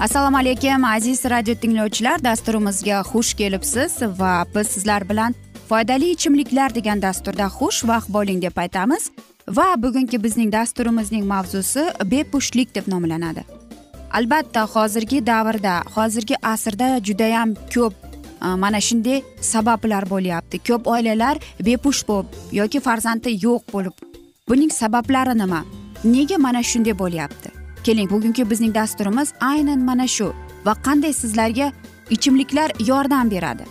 assalomu alaykum aziz radio tinglovchilar. Dasturimizga xush kelibsiz va biz sizlar bilan foydali ichimliklar degan dasturda xush vaqt bo'ling deb aytamiz. Va bugungi bizning dasturimizning mavzusi bepushtlik deb nomlanadi. Albatta hozirgi davrda hozirgi asrda judayam ko'p e, mana shunday sabablar bo'lyapti. Ko'p oilalar bepusht bo'lib yoki farzandi yo'q bo'lib buning sabablari nima? Nega mana shunday bo'lyapti? Keling bugungi bizning dasturimiz aynan mana shu. Va qanday sizlarga ichimliklar yordam beradi?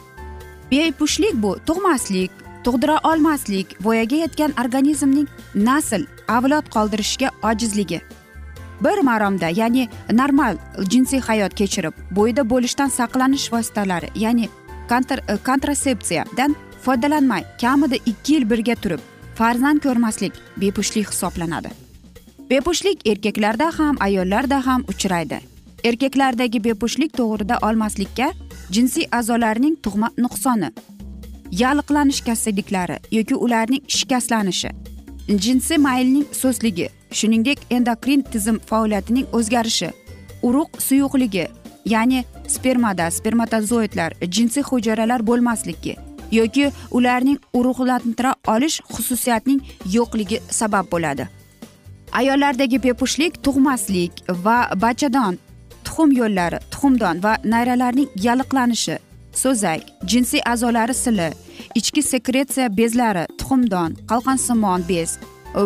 Bepushtlik bu tug'maslik tug'dira olmaslik voyaga yetgan organizmning nasl avlod qoldirishga ojizligi. Bir maromda ya'ni normal jinsiy hayot kechirib bo'yida bo'lishdan saqlanish vositalari ya'ni kontr e, kontrasepsiyadan foydalanmay kamida ikki yil birga turib farzand ko'rmaslik bepushtlik hisoblanadi. Bepushtlik erkaklarda ham ayollarda ham uchraydi. Erkaklardagi bepushtlik to'g'rida olmaslikka jinsiy a'zolarning tug'ma nuqsoni yalliqlanish kasalliklari yoki ularning shikastlanishi jinsiy maylning so'sligi shuningdek endokrin tizim faoliyatining o'zgarishi urug' suyuqligi ya'ni spermada spermatozoidlar jinsiy hujayralar bo'lmasligi yoki ularning urug'lantira olish xususiyatining yo'qligi sabab bo'ladi. Ayollardagi bepushtlik tug'maslik va bachadon tuxum yo'llari tuxumdon va nayralarning yalliqlanishi so'zak jinsiy a'zolari sili ichki sekretsiya bezlari tuxumdon qalqonsimon bez e,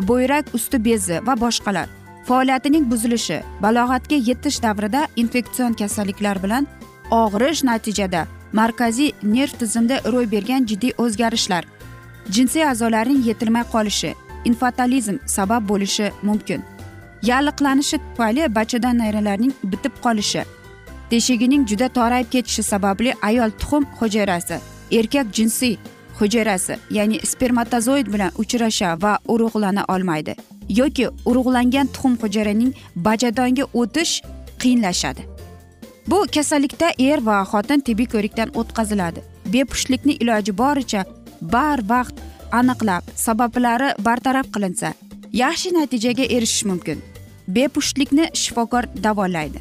bo'yrak usti bezi va boshqalar. Faoliyatining buzilishi balog'atga yetish davrida infeksion kasalliklar bilan og'rish natijada markaziy nerv tizimida ro'y bergan jiddiy o'zgarishlar jinsiy a'zolarning yetilmay qolishi infatalizm sabab bo'lishi mumkin. Yalliqlanishi tufayli bachadon nayralarning bitib qolishi teshigining juda torayib ketishi sababli ayol tuxum hujayrasi erkak jinsiy hujayrasi ya'ni spermatozoid bilan uchrasha va urug'lana olmaydi yoki urug'langan tuxum hujayraning bachadonga o'tish qiyinlashadi. Bu kasallikda er va xotin tibbiy ko'rikdan o'tkaziladi. Bepushtlikni iloji boricha barvaqt aniqlab sabablari bartaraf qilinsa yaxshi natijaga erishish mumkin. Bepushtlikni shifokor davolaydi.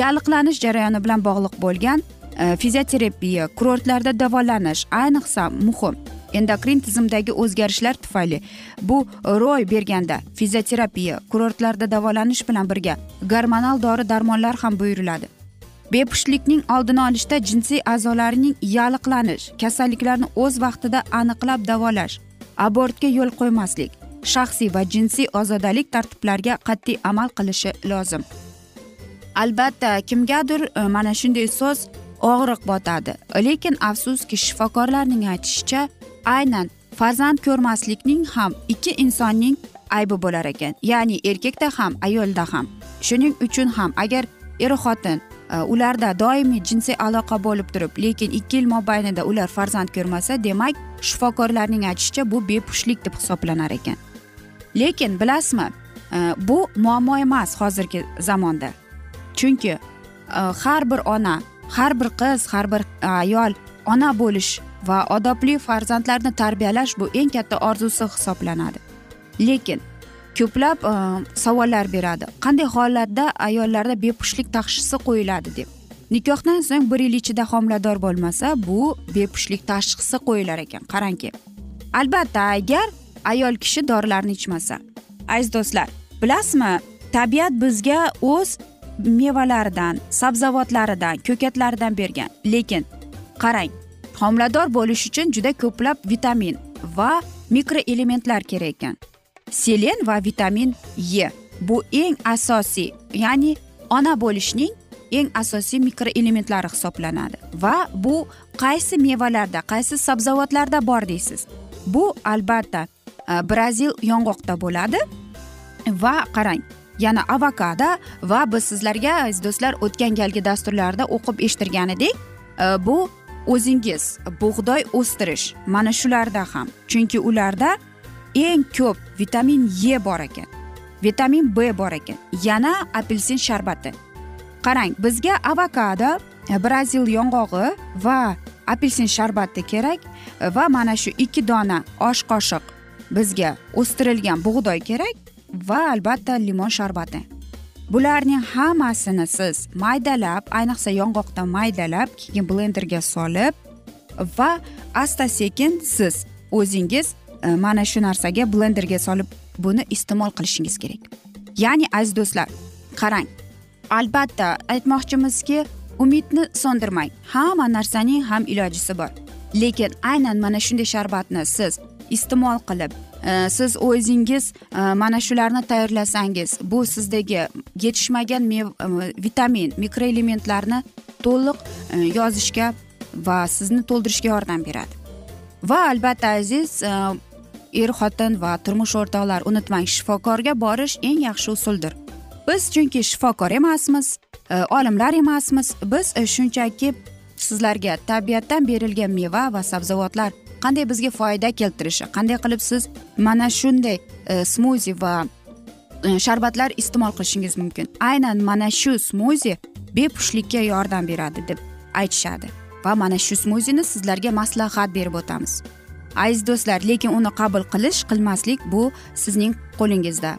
Yalliqlanish jarayoni bilan bog'liq bo'lgan e, fizioterapiya kurortlarda davolanish ayniqsa muhim. Endokrin tizimdagi o'zgarishlar tufayli bu ro'y berganda fizioterapiya kurortlarda davolanish bilan birga gormonal dori darmonlar ham buyuriladi. Bepushtlikning oldini olishda jinsiy a'zolarining yalliqlanish kasalliklarni o'z vaqtida aniqlab davolash abortga yo'l qo'ymaslik shaxsiy va jinsiy ozodalik tartiblariga qat'iy amal qilishi lozim. Albatta kimgadir e, mana shunday so'z og'riq botadi. Lekin afsuski shifokorlarning aytishicha aynan farzand ko'rmaslikning ham ikki insonning aybi bo'lar ekan. Ya'ni erkakda ham ayolda ham. Shuning uchun ham agar er xotin Э, ularda doimiy jinsiy aloqa bo'lib turib lekin ikki yil mobaynida ular farzand ko'rmasa demak shifokorlarning aytishicha bu bepushtlik deb hisoblanar ekan. Lekin bilasizmi e, bu muammo emas hozirgi zamonda. Chunki e, har bir ona har bir qiz har bir ayol ona bo'lish va odobli farzandlarni tarbiyalash bu eng katta orzusi hisoblanadi. Lekin ko'plab e, savollar beradi. Qanday holatda ayollarda bepushtlik tashxisi qo'yiladi deb. Nikohdan so'ng bir yil ichida homilador bo'lmasa bu bepushtlik tashxisi qo'yilar ekan. Qarangki albatta agar ayol kishi dorilarni ichmasa aziz do'stlar bilasizmi tabiat bizga o'z mevalaridan sabzavotlaridan ko'katlaridan bergan. Lekin qarang homilador bo'lish uchun juda ko'plab vitamin va mikroelementlar kerak ekan. Selen va vitamin e. Bu eng asosiy ya'ni ona bo'lishning eng asosiy mikroelementlari hisoblanadi. Va bu qaysi mevalarda qaysi sabzavotlarda bor deysiz? Bu albatta e, brazil yong'oqda bo'ladi. Va qarang yana avokado va biz sizlarga aziz do'stlar o'tgan galgi dasturlarda o'qib eshittirgan edik bu o'zingiz bug'doy o'stirish mana shularda ham. Chunki ularda eng ko'p vitamin e bor ekan vitamin b bor ekan yana apelsin sharbati. Qarang bizga avokado e, brazil yong'og'i va apelsin sharbati kerak va mana shu ikki dona osh qoshiq bizga o'stirilgan bug'doy kerak va albatta limon sharbati. Bularning hammasini siz maydalab ayniqsa yong'oqda maydalab keyin blenderga solib va asta sekin siz o'zingiz Э, mana shu narsaga blenderga solib buni iste'mol qilishingiz kerak. Ya'ni aziz do'stlar qarang. Albatta aytmoqchimizki umidni so'ndirmang. Hamma narsaning ham ilojisi bor. Lekin aynan mana shunday sharbatni siz iste'mol qilib e, siz o'zingiz e, mana shularni tayyorlasangiz bu sizdagi yetishmagan e, vitamin mikroelementlarni to'liq e, yozishga va sizni to'ldirishga yordam beradi. Va albatta aziz e, er xotin va turmush o'rtoqlar unutmang shifokorga borish eng yaxshi usuldir. Biz chunki shifokor emasmiz e, olimlar emasmiz biz e, shunchaki sizlarga tabiatdan berilgan meva va sabzavotlar qanday bizga foyda keltirishi qanday qilib siz mana shunday e, smuzi va sharbatlar iste'mol qilishingiz mumkin. Aynan mana shu smuzi bepushtlikka yordam beradi deb aytishadi va mana shu smuzini sizlarga maslahat berib o'tamiz. Aziz do'stlar lekin uni qabul qilish qilmaslik bu sizning qo'lingizda.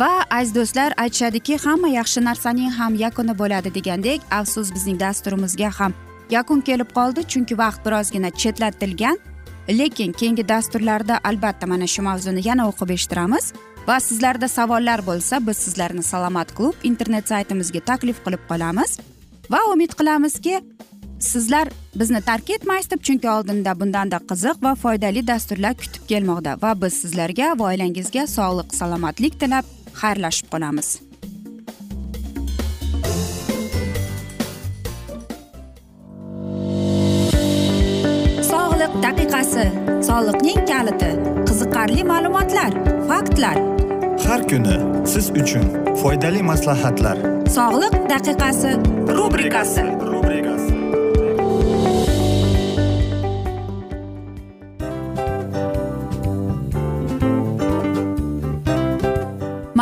Va aziz do'stlar aytishadiki hamma yaxshi narsaning ham yakuni bo'ladi degandek afsus bizning dasturimizga ham yakun kelib qoldi chunki vaqt birozgina chetlatilgan. Lekin keyingi dasturlarda albatta mana shu mavzuni yana o'qib eshittiramiz. Va sizlarda savollar bo'lsa biz sizlarni salomat klub internet saytimizga taklif qilib qolamiz. Va umid qilamizki sizlar bizni tark etmaysiz deb chunki oldinda bundanda qiziq va foydali dasturlar kutib kelmoqda va biz sizlarga va oilangizga sog'lik salomatlik tilab xayrlashib qolamiz. Daqiqasi soliqning kaliti qiziqarli ma'lumotlar faktlar. Har kuni siz uchun foydali maslahatlar. Sog'liq daqiqasi rubrikasi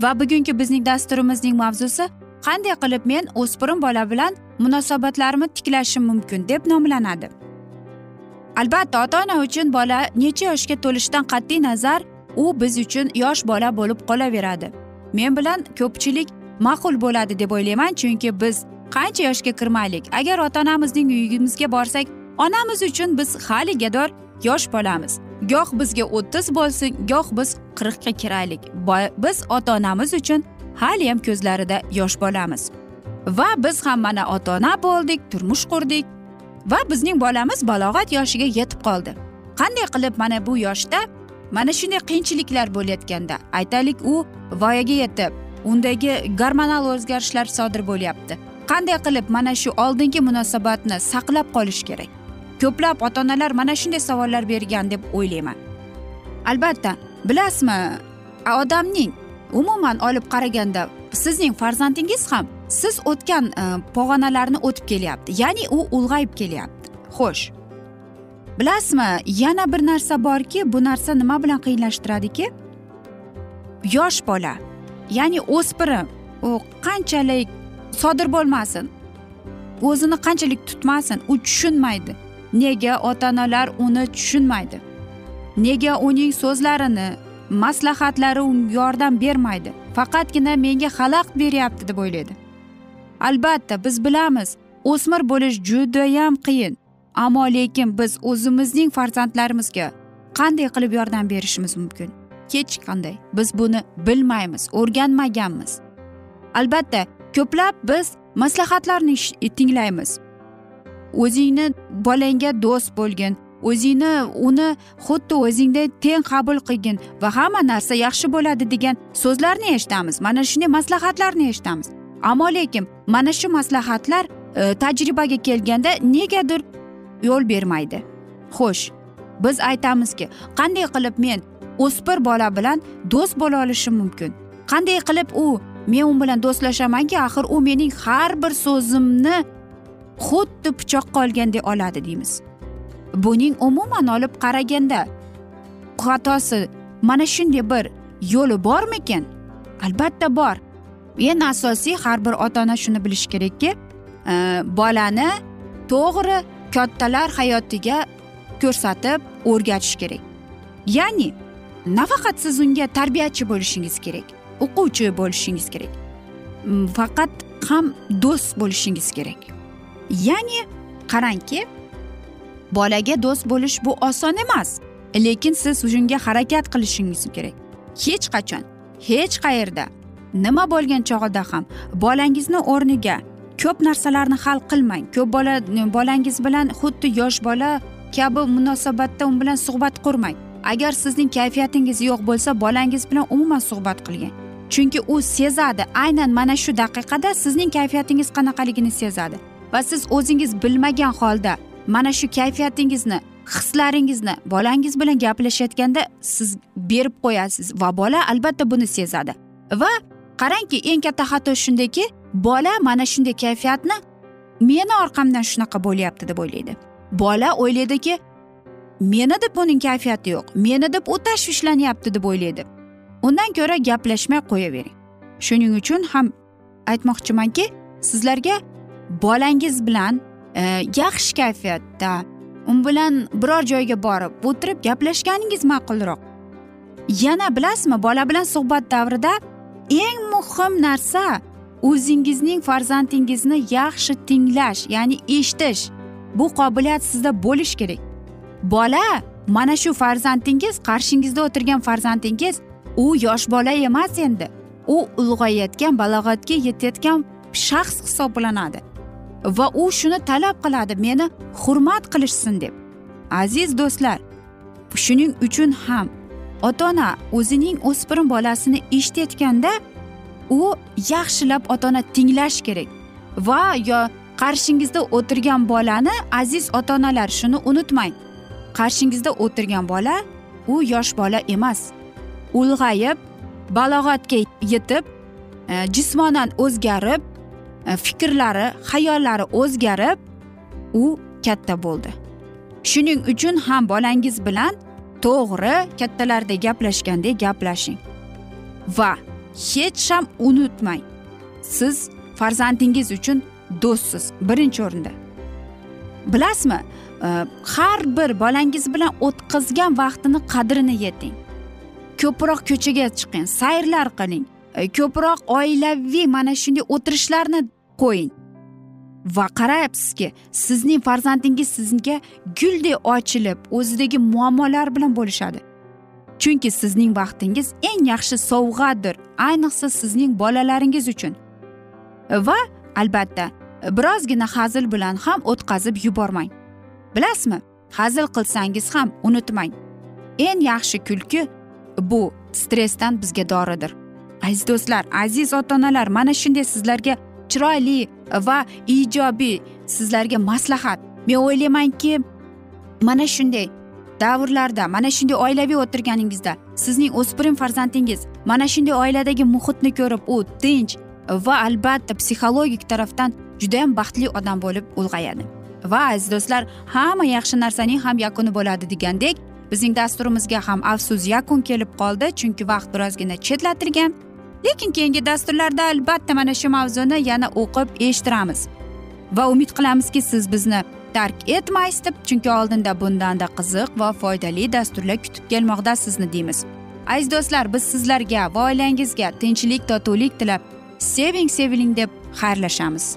Va bugungi bizning dasturimizning mavzusi qanday qilib men o'spirin bola bilan munosabatlarimni tiklashim mumkin deb nomlanadi. Albatta ota ona uchun bola necha yoshga to'lishidan qat'iy nazar u biz uchun yosh bola bo'lib qolaveradi. Men bilan ko'pchilik ma'qul bo'ladi deb o'ylayman chunki biz qancha yoshga kirmaylik. Agar ota onamizning uyimizga borsak onamiz uchun biz haligador yosh bolamiz. Goh bizga o'ttiz bo'lsin goh biz qirqqa kiraylik. Biz ota onamiz uchun haliyam ko'zlarida yosh bolamiz. Va biz ham mana ota ona bo'ldik turmush qurdik. Va bizning bolamiz balog'at yoshiga yetib qoldi. Qanday qilib mana bu yoshda mana shunday qiyinchiliklar bo'layotganda aytaylik u voyaga yetib undagi gormonal o'zgarishlar sodir bo'lyapti. Qanday qilib mana shu oldingi munosabatni saqlab qolish kerak? Ko'plab ota onalar mana shunday savollar bergan deb o'ylayman. Albatta bilasizmi odamning umuman olib qaraganda sizning farzandingiz ham siz o'tgan e, pog'onalarni o'tib kelyapti ya'ni u ulg'ayib kelyapti. Xo'sh. Bilasizmi yana bir narsa borki bu narsa nima bilan qiyinlashtiradiki? Yosh bola ya'ni o'spirin u qanchalik sodir bo'lmasin o'zini qanchalik tutmasin u tushunmaydi. Nega ota onalar uni tushunmaydi? Nega uning so'zlarini maslahatlari unga yordam bermaydi? Faqatgina menga xalaqit beryapti deb o'ylaydi. Albatta biz bilamiz o'smir bo'lish judayam qiyin. Ammo lekin biz o'zimizning farzandlarimizga qanday qilib yordam berishimiz mumkin? Hech qanday. Biz buni bilmaymiz o'rganmaganmiz. Albatta ko'plab biz maslahatlarni tinglaymiz. O'zingni bolangga do'st bo'lgin. O'zingni uni xuddi o'zingdek teng qabul qilgin va hamma narsa yaxshi bo'ladi degan so'zlarni eshitamiz. Mana shunday maslahatlarni eshitamiz. Ammo lekin mana shu maslahatlar e, tajribaga kelganda negadir yo'l bermaydi. Xo'sh biz aytamizki qanday qilib men o'smir bola bilan do'st bo'la olishim mumkin? Qanday qilib u men u bilan do'stlashamanki axir u mening har bir so'zimni xuddi pichoqqa olgandek oladi deymiz. Buning umuman olib qaraganda xatosi mana shunday bir yo'li bormikin? Albatta bor. Eng asosiy har bir ota ona shuni bilishi kerakki e, bolani to'g'ri kattalar hayotiga ko'rsatib o'rgatish kerak. Ya'ni nafaqat siz unga tarbiyachi bo'lishingiz kerak o'quvchi bo'lishingiz kerak faqat ham do'st bo'lishingiz kerak. Ya'ni qarangki bolaga do'st bo'lish bu oson emas. Lekin siz shunga harakat qilishingiz kerak. Hech qachon hech qayerda nima bo'lgan chog'ida ham bolangizni o'rniga ko'p narsalarni hal qilmang. Ko'p bola bolangiz bilan xuddi yosh bola kabi munosabatda u bilan suhbat qurmang. Agar sizning kayfiyatingiz yo'q bo'lsa bolangiz bilan umuman suhbat qilmang chunki u sezadi. Aynan mana shu daqiqada sizning kayfiyatingiz qanaqaligini sezadi. Va siz o'zingiz bilmagan holda mana shu kayfiyatingizni hislaringizni bolangiz bilan gaplashayotganda siz berib qo'yasiz va bola albatta buni sezadi. Va qarangki eng katta xato shundaki bola mana shunday kayfiyatni meni orqamdan shunaqa bo'lyapti deb o'ylaydi. Bola o'ylaydiki meni deb uning kayfiyati yo'q meni deb u tashvishlanyapti deb o'ylaydi. Undan ko'ra gaplashmay qo'yavering. Shuning uchun ham aytmoqchimanki sizlarga bolangiz bilan e, yaxshi kayfiyatda u bilan biror joyga borib o'tirib gaplashganingiz ma'qulroq. Yana bilasizmi bola bilan suhbat davrida eng muhim narsa o'zingizning farzandingizni yaxshi tinglash ya'ni eshitish. Bu qobiliyat sizda bo'lishi kerak. Bola mana shu farzandingiz qarshingizda o'tirgan farzandingiz u yosh bola emas endi. U ulg'ayayotgan balog'atga yetayotgan shaxs hisoblanadi. Va u shuni talab qiladi meni hurmat qilishsin deb. Aziz do'stlar shuning uchun ham ota ona o'zining o'spirin bolasini eshitayotganda u yaxshilab ota ona tinglash kerak va yo qarshingizda o'tirgan bolani aziz ota onalar shuni unutmang qarshingizda o'tirgan bola u yosh bola emas. Ulg'ayib balog'atga yetib e, jismonan o'zgarib E, fikrlari xayollari o'zgarib u katta bo'ldi. Shuning uchun ham bolangiz bilan to'g'ri kattalardek gaplashgandek gaplashing. Va hech ham unutmang siz farzandingiz uchun do'stsiz birinchi o'rinda. Bilasizmi e, har bir bolangiz bilan o'tkazgan vaqtini qadrini yeting. Ko'proq ko'chaga chiqing sayrlar qiling. Э, ko'proq oilaviy mana shunday o'tirishlarni qo'ying. Va qarayapsizki sizning farzandingiz sizga guldek ochilib o'zidagi muammolar bilan bo'lishadi. Chunki sizning vaqtingiz eng yaxshi sovg'adir ayniqsa sizning bolalaringiz uchun. Va albatta birozgina hazil bilan ham o'tkazib yubormang. Bilasizmi hazil qilsangiz ham unutmang. Eng yaxshi kulki bu stressdan bizga doridir. Aziz do'stlar aziz ota onalar mana shunday sizlarga chiroyli va ijobiy sizlarga maslahat. Men o'ylaymanki mana shunday davrlarda mana shunday oilaviy o'tirganingizda sizning o'spirin farzandingiz mana shunday oiladagi muhitni ko'rib u tinch va albatta psixologik tarafdan judayam baxtli odam bo'lib ulg'ayadi. Va aziz do'stlar hamma yaxshi narsaning ham yakuni bo'ladi degandek bizning dasturimizga ham afsus yakun kelib qoldi chunki vaqt birozgina chetlatilgan. Lekin keyingi dasturlarda albatta mana shu mavzuni yana o'qib eshittiramiz. Va umid qilamizki siz bizni tark etmaysiz deb chunki oldinda bundanda qiziq va foydali dasturlar kutib kelmoqda sizni deymiz. Aziz do'stlar biz sizlarga va oilangizga tinchlik totuvlik tilab seving seviling deb xayrlashamiz.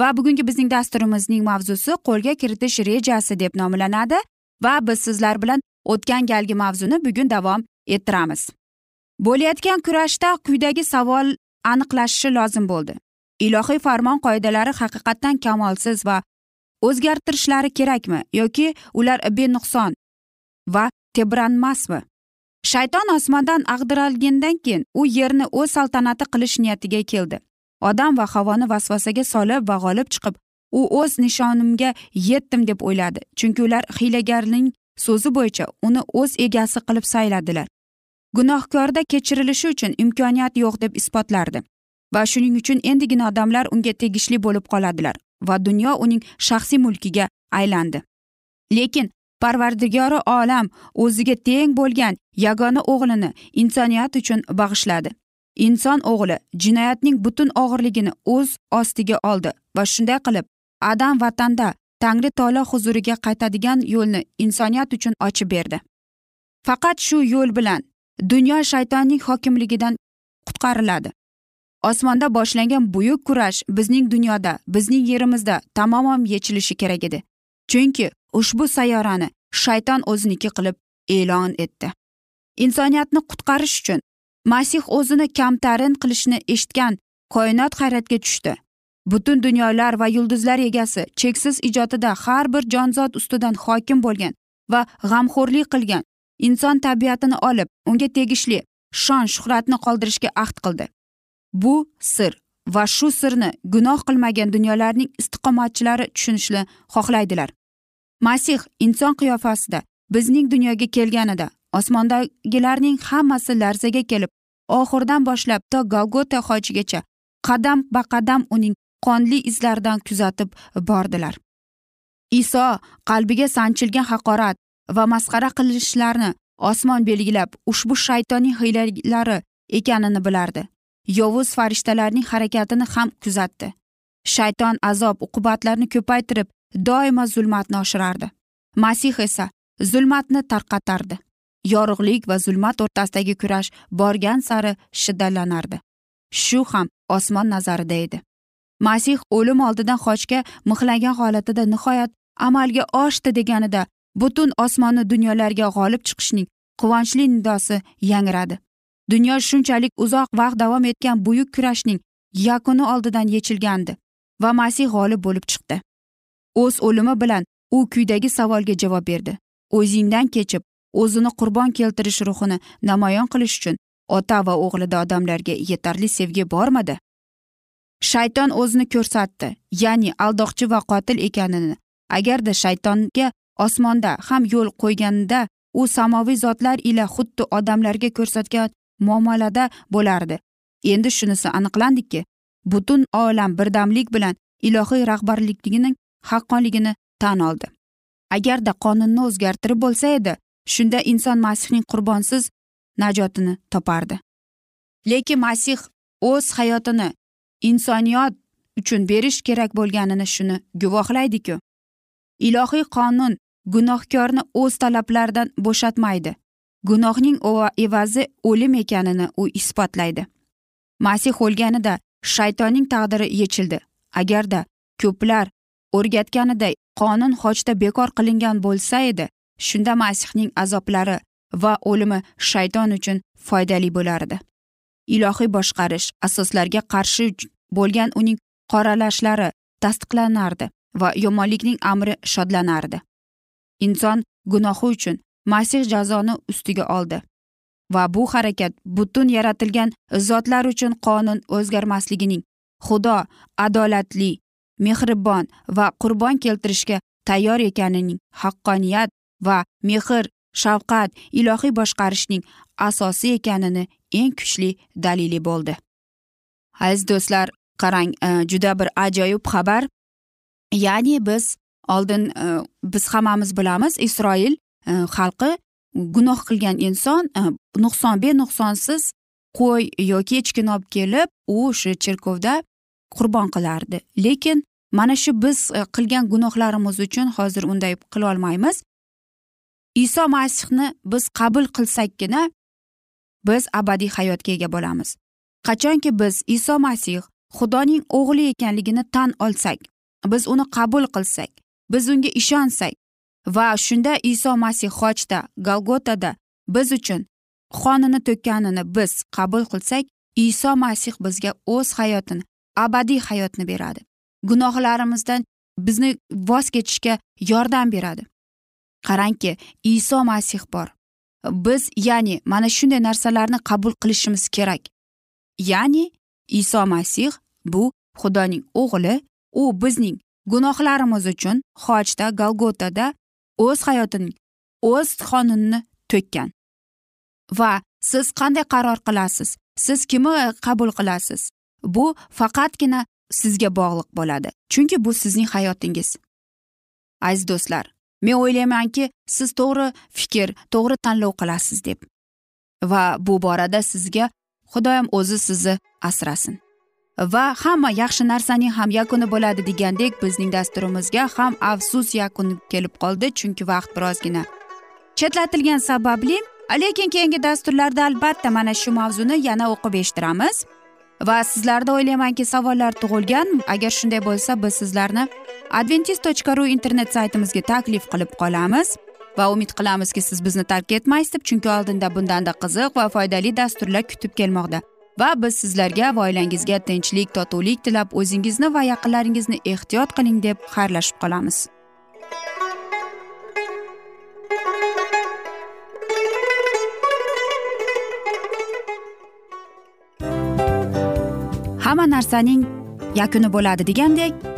Va bugungi bizning dasturimizning mavzusi qo'lga kiritish rejasi deb nomlanadi va biz sizlar bilan o'tgan galgi mavzuni bugun davom ettiramiz. Bo'layotgan kurashda quyidagi savol aniqlashishi lozim bo'ldi. Ilohiy farmon qoidalari haqiqatdan kamolsiz va o'zgartirishlari kerakmi yoki ular benuqson va tebranmasmi? Shayton osmondan ag'dirilgandan keyin u yerni o'z saltanati qilish niyatiga keldi. Odam va havoni vasvasaga solib va g'olib chiqib u o'z nishonimga yetdim deb o'yladi. Chunki ular hiylagarning so'zi bo'yicha uni o'z egasi qilib sayladilar. Gunohkorda kechirilishi uchun imkoniyat yo'q deb isbotlardi. Va shuning uchun endigina odamlar unga tegishli bo'lib qoladilar va dunyo uning shaxsiy mulkiga aylandi. Lekin parvardigori olam o'ziga teng bo'lgan yagona o'g'lini insoniyat uchun bag'ishladi. Inson o'g'li jinoyatning butun og'irligini o'z ostiga oldi va shunday qilib adam vatanda tangri tolo huzuriga qaytadigan yo'lni insoniyat uchun ochib berdi. Faqat shu yo'l bilan dunyo shaytonning hokimligidan qutqariladi. Osmonda boshlangan buyuk kurash bizning dunyoda bizning yerimizda tamoman yechilishi kerak edi. Chunki ushbu sayyorani shayton o'ziniki qilib e'lon etdi. Insoniyatni qutqarish uchun masih o'zini kamtarin qilishni eshitgan koinot hayratga tushdi. Butun dunyolar va yulduzlar egasi cheksiz ijodida har bir jonzot ustidan hokim bo'lgan va g'amxo'rlik qilgan inson tabiatini olib unga tegishli shon shuhratni qoldirishga ahd qildi. Bu sir va shu sirni gunoh qilmagan dunyolarning istiqomatchilari tushunishni xohlaydilar. Masih inson qiyofasida bizning dunyoga kelganida osmondagilarning hammasi larzaga kelib oxiridan boshlab to golgota hojigacha qadam ba qadam uning qonli izlaridan kuzatib bordilar. Iso qalbiga sanchilgan haqorat va masxara qilishlarni osmon belgilab ushbu shaytonning hiylalari ekanini bilardi. Yovuz farishtalarning harakatini ham kuzatdi. Shayton azob uqubatlarni ko'paytirib doimo zulmatni oshirardi. Masih esa zulmatni tarqatardi. Yorug'lik va zulmat o'rtasidagi kurash borgan sari shiddatlanardi shu ham osmon nazarida edi. Masih o'lim oldidan qochga mixlangan holatida nihoyat amalga oshdi deganida butun osmonni dunyolarga g'olib chiqishning quvonchli nidosi yangradi. Dunyo shunchalik uzoq vaqt davom etgan buyuk kurashning yakuni oldidan yechilgandi va masih g'olib bo'lib chiqdi. O'z o'limi bilan u kuydagi savolga javob berdi. O'zingdan kechib o'zini qurbon keltirish ruhini namoyon qilish uchun ota va o'g'lida odamlarga yetarli sevgi bormidi shayton o'zini ko'rsatdi ya'ni aldoqchi va qotil ekanini. Agarda shaytonga osmonda ham yo'l qo'yganida u samoviy zotlar ila xuddi odamlarga ko'rsatgan muomalada bo'lardi. Endi shunisi aniqlandiki butun olam birdamlik bilan ilohiy rahbarligining haqqonligini tan oldi. Agarda qonunni o'zgartirib bo'lsa edi shunda inson masihning qurbonsiz najotini topardi. Lekin masih o'z hayotini insoniyat uchun berish kerak bo'lganini shuni guvohlaydiku. Ilohiy qonun gunohkorni o'z talablaridan bo'shatmaydi. Gunohning evazi o'lim ekanini u isbotlaydi. Masih o'lganida shaytonning taqdiri yechildi. Agarda ko'plar o'rgatganiday qonun hojda bekor qilingan bo'lsa edi shunda masihning azoblari va o'limi shayton uchun foydali bo'lar edi ilohiy boshqarish asoslarga qarshi bo'lgan uning qoralashlari tasdiqlanardi va yomonlikning amri shodlanardi. Inson gunohi uchun masih jazoni ustiga oldi va bu harakat butun yaratilgan zotlar uchun qonun o'zgarmasligining xudo adolatli mehribon va qurbon keltirishga tayyor ekanining haqqoniyat va mehr shafqat ilohiy boshqarishning asosi ekanini eng kuchli dalili bo'ldi. Aziz do'stlar qarang e, juda bir ajoyib xabar. Ya'ni biz oldin e, biz hammamiz bilamiz isroil e, xalqi gunoh qilgan inson nuqson benuqsonsiz qo'y yoki echkini olib kelib u o'sha cherkovda qurbon qilardi. Lekin mana shu biz qilgan gunohlarimiz uchun hozir unday qilolmaymiz. Iso masihni biz qabul qilsakkina biz abadiy hayotga ega bo'lamiz. Qachonki biz iso masih xudoning o'g'li ekanligini tan olsak biz uni qabul qilsak biz unga ishonsak va shunda iso masih xochda galgotada biz uchun qonini to'kkanini biz qabul qilsak iso masih bizga o'z hayotini abadiy hayotni beradi. Gunohlarimizdan bizni voz kechishga yordam beradi. Qarangki iso masih bor. Biz ya'ni mana shunday narsalarni qabul qilishimiz kerak. Ya'ni iso masih bu xudoning o'g'li u bizning gunohlarimiz uchun xochda galgotada o'z hayotining o'z qonunini to'kkan. Va siz qanday qaror qilasiz? Siz kimni qabul qilasiz? Bu faqatgina sizga bog'liq bo'ladi. Chunki bu sizning hayotingiz. Aziz do'stlar men o'ylaymanki siz to'g'ri fikr to'g'ri tanlov qilasiz deb. Va bu borada sizga xudoyam o'zi sizni asrasin. Va hamma yaxshi narsaning ham yakuni bo'ladi degandek bizning dasturimizga ham afsus yakuni kelib qoldi chunki vaqt birozgina chetlatilgani sababli lekin keyingi dasturlarda albatta mana shu mavzuni yana o'qib eshittiramiz. Va sizlarda o'ylaymanki savollar tug'ilgan. Agar shunday bo'lsa biz sizlarni adventis tochka ru internet saytimizga taklif qilib qolamiz va umid qilamizki siz bizni tark etmaysiz deb chunki oldinda bundanda qiziq va foydali dasturlar kutib kelmoqda. Va biz sizlarga va oilangizga tinchlik totuvlik tilab o'zingizni va yaqinlaringizni ehtiyot qiling deb xayrlashib qolamiz. Hamma narsaning yakuni bo'ladi degandek